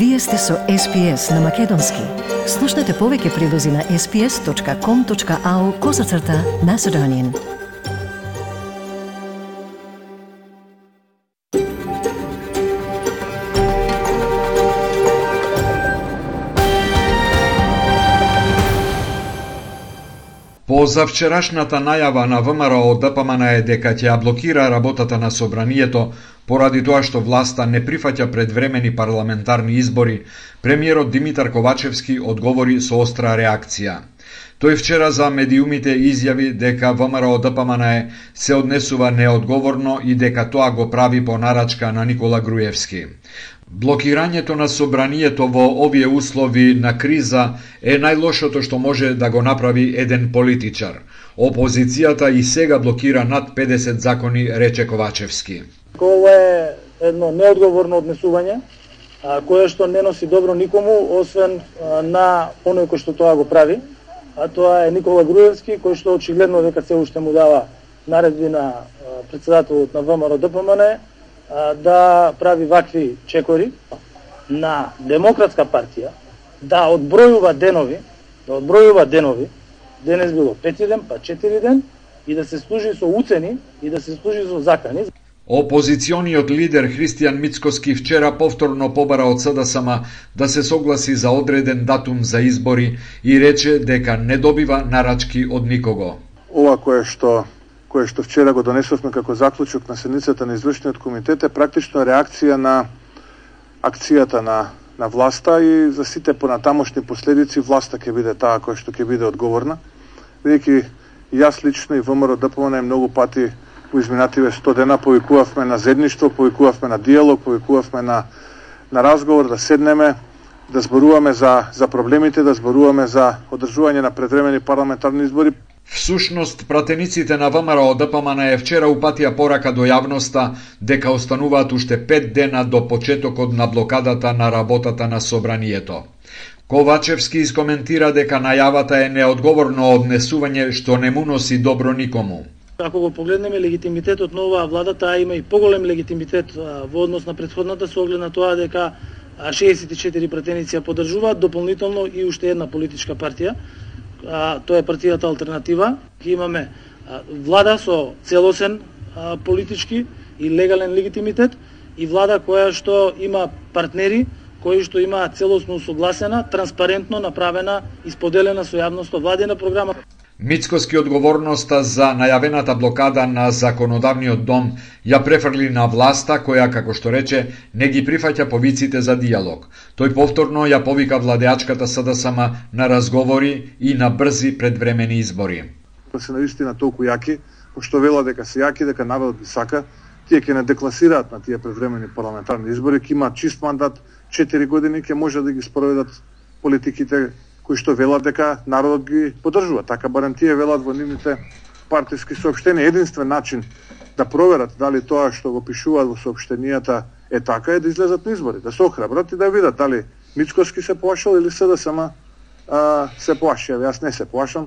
Вие сте со SPS на Македонски. Слушнете повеќе прилози на sps.com.au козацрта на Седонин. По завчерашната најава на ВМРО ДПМН е дека ќе ја блокира работата на собранието поради тоа што власта не прифаќа предвремени парламентарни избори, премиерот Димитар Ковачевски одговори со остра реакција. Тој вчера за медиумите изјави дека ВМРО ДПМН се однесува неодговорно и дека тоа го прави по нарачка на Никола Груевски. Блокирањето на собранието во овие услови на криза е најлошото што може да го направи еден политичар. Опозицијата и сега блокира над 50 закони, рече Ковачевски. Ова е едно неодговорно однесување, а, кое што не носи добро никому, освен а, на оној кој што тоа го прави, а тоа е Никола Груевски, кој што очигледно дека се уште му дава наредби на председателот на ВМРО ДПМН да прави вакви чекори на Демократска партија, да одбројува денови, да одбројува денови, денес било пети ден, па четири ден, и да се служи со уцени и да се служи со закани. Опозициониот лидер Христијан Мицкоски вчера повторно побара од СДСМ да се согласи за одреден датум за избори и рече дека не добива нарачки од никого. Ова кое што кое што вчера го донесовме како заклучок на седницата на извршниот комитет е практично реакција на акцијата на на власта и за сите понатамошни последици власта ќе биде таа која што ќе биде одговорна. Бидејќи јас лично и ВМРО ДПМН многу пати во изминативе 100 дена повикувавме на зедништво, повикувавме на диалог, повикувавме на на разговор да седнеме, да зборуваме за за проблемите, да зборуваме за одржување на предвремени парламентарни избори. Всушност, пратениците на ВМРО ДПМН е вчера упатија порака до јавноста дека остануваат уште пет дена до почетокот на блокадата на работата на собранието. Ковачевски искоментира дека најавата е неодговорно однесување што не му носи добро никому. Така, ако го погледнеме легитимитетот на оваа влада, таа има и поголем легитимитет во однос на претходната со оглед на тоа дека 64 претеници ја поддржуваат, дополнително и уште една политичка партија а, тоа е партијата Алтернатива. Имаме а, влада со целосен а, политички и легален легитимитет и влада која што има партнери кои што имаат целосно согласена, транспарентно направена и споделена со јавноста владена програма. Мицкоски одговорноста за најавената блокада на законодавниот дом ја префрли на власта која, како што рече, не ги прифаќа повиците за диалог. Тој повторно ја повика владеачката СДСМ на разговори и на брзи предвремени избори. Тоа се наистина толку јаки, пошто вела дека се јаки, дека народот ги сака, тие ќе не декласираат на тие предвремени парламентарни избори, ќе имаат чист мандат, 4 години ќе може да ги спроведат политиките кои што велат дека народот ги поддржува. Така барем тие велат во нивните партиски сообщенија. Единствен начин да проверат дали тоа што го пишуваат во сообщенијата е така е да излезат на избори, да се охрабрат и да видат дали Мицкоски се плашал или се да се плаши. Јас не се плашам.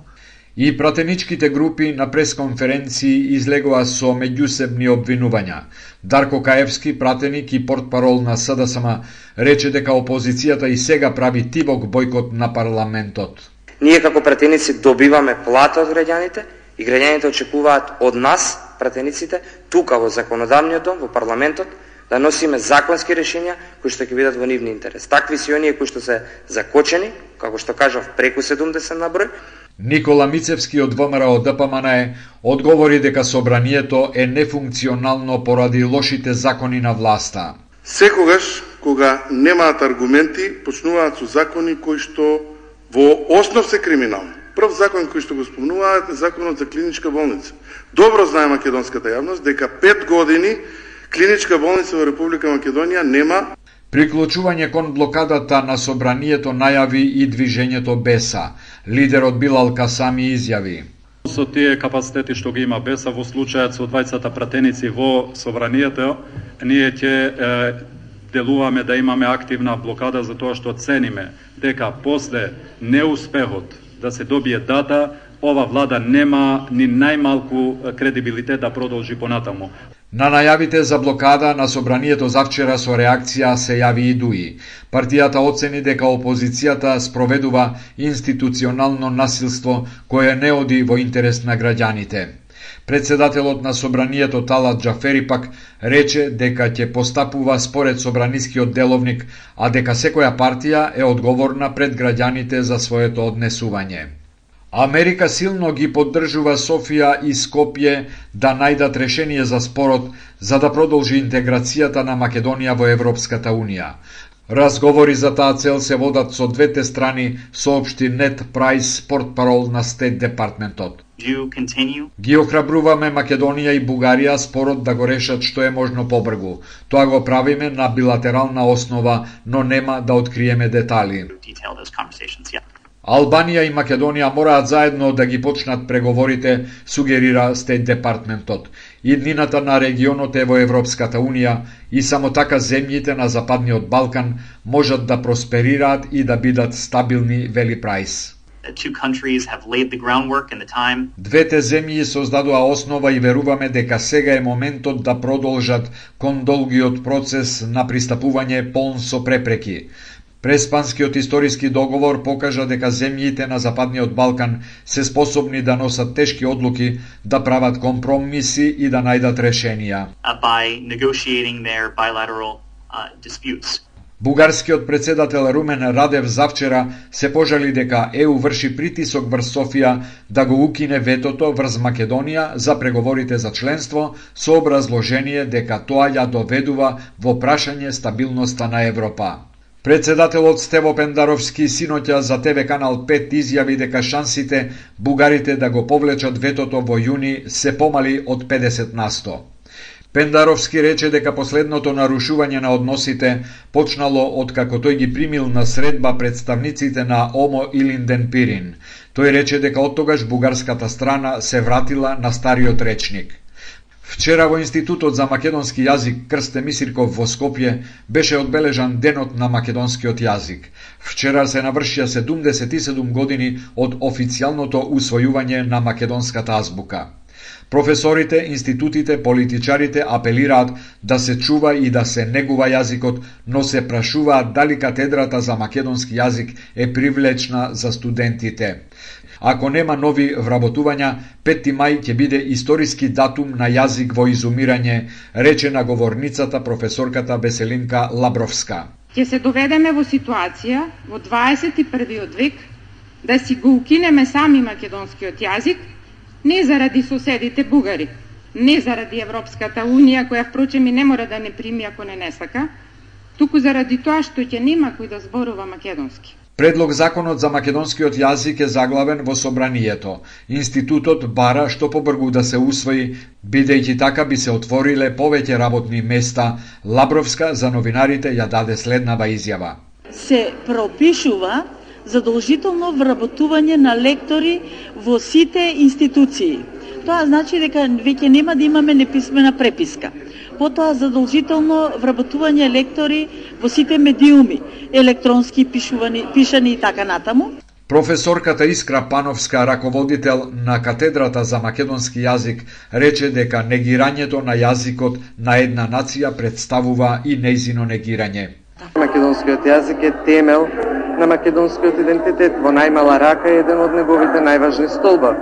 И пратеничките групи на пресконференции излегоа со меѓусебни обвинувања. Дарко Каевски, пратеник и портпарол на СДСМ, рече дека опозицијата и сега прави тивок бојкот на парламентот. Ние како пратеници добиваме плата од граѓаните и граѓаните очекуваат од нас, пратениците, тука во законодавниот дом, во парламентот, да носиме законски решенија кои што ќе бидат во нивни интерес. Такви си оние кои што се закочени, како што кажав, преку 70 на број, Никола Мицевски од ВМРО ДПМН одговори дека собранието е нефункционално поради лошите закони на власта. Секогаш, кога немаат аргументи, почнуваат со закони кои што во основ се криминални. Прв закон кој што го спомнуваат е законот за клиничка болница. Добро знае македонската јавност дека пет години клиничка болница во Република Македонија нема Приклучување кон блокадата на собранието најави и движењето Беса. Лидерот Билал Касами изјави. Со тие капацитети што ги има Беса во случајот со двајцата пратеници во собранието, ние ќе делуваме да имаме активна блокада за тоа што цениме дека после неуспехот да се добие дата, ова влада нема ни најмалку кредибилитет да продолжи понатаму. На најавите за блокада на собранието завчера со реакција се јави и Дуи. Партијата оцени дека опозицијата спроведува институционално насилство кое не оди во интерес на граѓаните. Председателот на собранието Талат Джафери пак рече дека ќе постапува според собранискиот деловник, а дека секоја партија е одговорна пред граѓаните за своето однесување. Америка силно ги поддржува Софија и Скопје да најдат решение за спорот за да продолжи интеграцијата на Македонија во Европската Унија. Разговори за таа цел се водат со двете страни, соопшти Нет Прайс, портпарол на Стет Департментот. Ги охрабруваме Македонија и Бугарија спорот да го решат што е можно побргу. Тоа го правиме на билатерална основа, но нема да откриеме детали. Албанија и Македонија мораат заедно да ги почнат преговорите, сугерира Стейт Департментот. Иднината на регионот е во Европската Унија и само така земјите на Западниот Балкан можат да просперираат и да бидат стабилни, вели Прайс. Двете земји создадоа основа и веруваме дека сега е моментот да продолжат кон долгиот процес на пристапување полн со препреки. Преспанскиот историски договор покажа дека земјите на Западниот Балкан се способни да носат тешки одлуки, да прават компромиси и да најдат решенија. Uh, Бугарскиот председател Румен Радев завчера се пожали дека ЕУ врши притисок врз Софија да го укине ветото врз Македонија за преговорите за членство со образложение дека тоа ја доведува во прашање стабилноста на Европа. Председателот Стево Пендаровски синоќа за ТВ канал 5 изјави дека шансите бугарите да го повлечат ветото во јуни се помали од 50 на 100. Пендаровски рече дека последното нарушување на односите почнало од како тој ги примил на средба представниците на ОМО Илинден Пирин. Тој рече дека од тогаш бугарската страна се вратила на стариот речник. Вчера во Институтот за македонски јазик Крсте Мисирков во Скопје беше одбележан Денот на македонскиот јазик. Вчера се навршија 77 години од официјалното усвојување на македонската азбука. Професорите, институтите, политичарите апелираат да се чува и да се негува јазикот, но се прашуваат дали катедрата за македонски јазик е привлечна за студентите. Ако нема нови вработувања, 5 мај ќе биде историски датум на јазик во изумирање, рече на говорницата професорката Беселинка Лабровска. Ќе се доведеме во ситуација во 21. век да си го укинеме сами македонскиот јазик, не заради соседите бугари, не заради Европската Унија, која впрочем и не мора да не прими ако не не сака, туку заради тоа што ќе нема кој да зборува македонски. Предлог законот за македонскиот јазик е заглавен во собранието. Институтот бара што побргу да се усвои, бидејќи така би се отвориле повеќе работни места. Лабровска за новинарите ја даде следнава изјава. Се пропишува задолжително вработување на лектори во сите институции. Тоа значи дека веќе нема да имаме неписмена преписка потоа задолжително вработување лектори во сите медиуми, електронски пишувани, пишани и така натаму. Професорката Искра Пановска, раководител на катедрата за македонски јазик, рече дека негирањето на јазикот на една нација представува и нејзино негирање. Македонскиот јазик е темел на македонскиот идентитет, во најмала рака е еден од неговите најважни столба.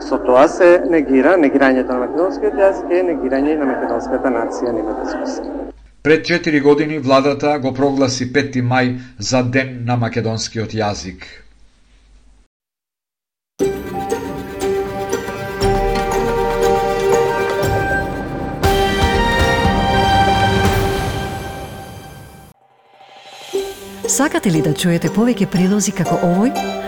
Со тоа се негира, негирањето на македонскиот јазик е негирање на македонската нација, нема дискусија. Пред 4 години владата го прогласи 5 мај за ден на македонскиот јазик. Сакате ли да чуете повеќе прилози како овој?